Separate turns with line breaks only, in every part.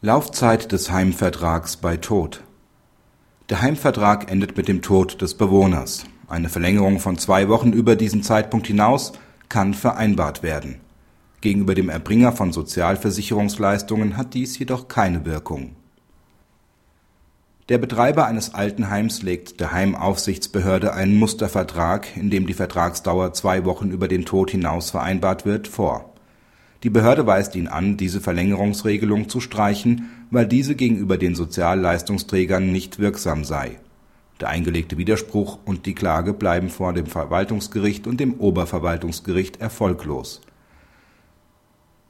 Laufzeit des Heimvertrags bei Tod Der Heimvertrag endet mit dem Tod des Bewohners. Eine Verlängerung von zwei Wochen über diesen Zeitpunkt hinaus kann vereinbart werden. Gegenüber dem Erbringer von Sozialversicherungsleistungen hat dies jedoch keine Wirkung. Der Betreiber eines Altenheims legt der Heimaufsichtsbehörde einen Mustervertrag, in dem die Vertragsdauer zwei Wochen über den Tod hinaus vereinbart wird, vor die Behörde weist ihn an, diese Verlängerungsregelung zu streichen, weil diese gegenüber den Sozialleistungsträgern nicht wirksam sei. Der eingelegte Widerspruch und die Klage bleiben vor dem Verwaltungsgericht und dem Oberverwaltungsgericht erfolglos.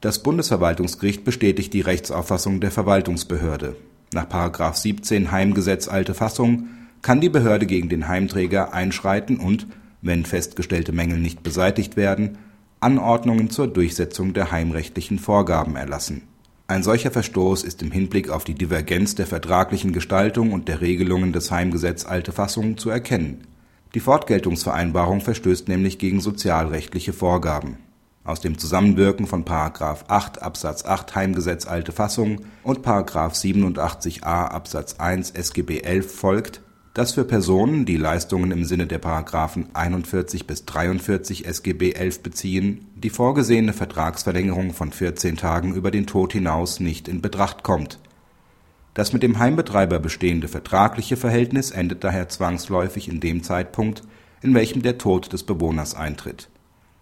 Das Bundesverwaltungsgericht bestätigt die Rechtsauffassung der Verwaltungsbehörde. Nach § 17 Heimgesetz alte Fassung kann die Behörde gegen den Heimträger einschreiten und, wenn festgestellte Mängel nicht beseitigt werden Anordnungen zur Durchsetzung der heimrechtlichen Vorgaben erlassen. Ein solcher Verstoß ist im Hinblick auf die Divergenz der vertraglichen Gestaltung und der Regelungen des Heimgesetz alte Fassung zu erkennen. Die Fortgeltungsvereinbarung verstößt nämlich gegen sozialrechtliche Vorgaben. Aus dem Zusammenwirken von § 8 Absatz 8 Heimgesetz alte Fassung und § 87a Absatz 1 SGB 11 folgt dass für Personen, die Leistungen im Sinne der § 41 bis 43 SGB 11 beziehen, die vorgesehene Vertragsverlängerung von 14 Tagen über den Tod hinaus nicht in Betracht kommt. Das mit dem Heimbetreiber bestehende vertragliche Verhältnis endet daher zwangsläufig in dem Zeitpunkt, in welchem der Tod des Bewohners eintritt.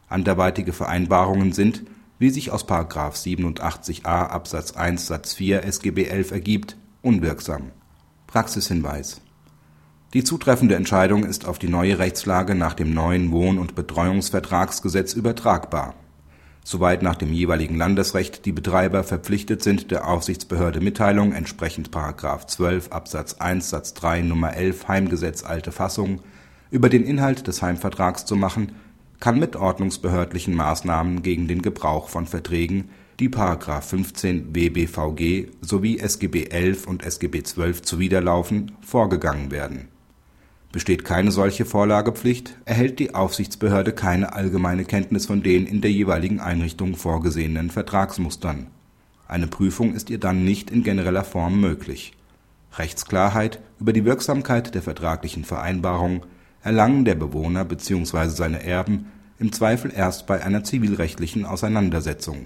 Anderweitige Vereinbarungen sind, wie sich aus § 87a Absatz 1 Satz 4 SGB 11 ergibt, unwirksam. Praxishinweis die zutreffende Entscheidung ist auf die neue Rechtslage nach dem neuen Wohn und Betreuungsvertragsgesetz übertragbar. Soweit nach dem jeweiligen Landesrecht die Betreiber verpflichtet sind, der Aufsichtsbehörde Mitteilung entsprechend § 12 Absatz 1 Satz 3 Nummer 11 Heimgesetz alte Fassung über den Inhalt des Heimvertrags zu machen, kann mit ordnungsbehördlichen Maßnahmen gegen den Gebrauch von Verträgen, die § 15 WBVG sowie SGB 11 und SGB 12 zuwiderlaufen, vorgegangen werden Besteht keine solche Vorlagepflicht, erhält die Aufsichtsbehörde keine allgemeine Kenntnis von den in der jeweiligen Einrichtung vorgesehenen Vertragsmustern. Eine Prüfung ist ihr dann nicht in genereller Form möglich. Rechtsklarheit über die Wirksamkeit der vertraglichen Vereinbarung erlangen der Bewohner bzw. seine Erben im Zweifel erst bei einer zivilrechtlichen Auseinandersetzung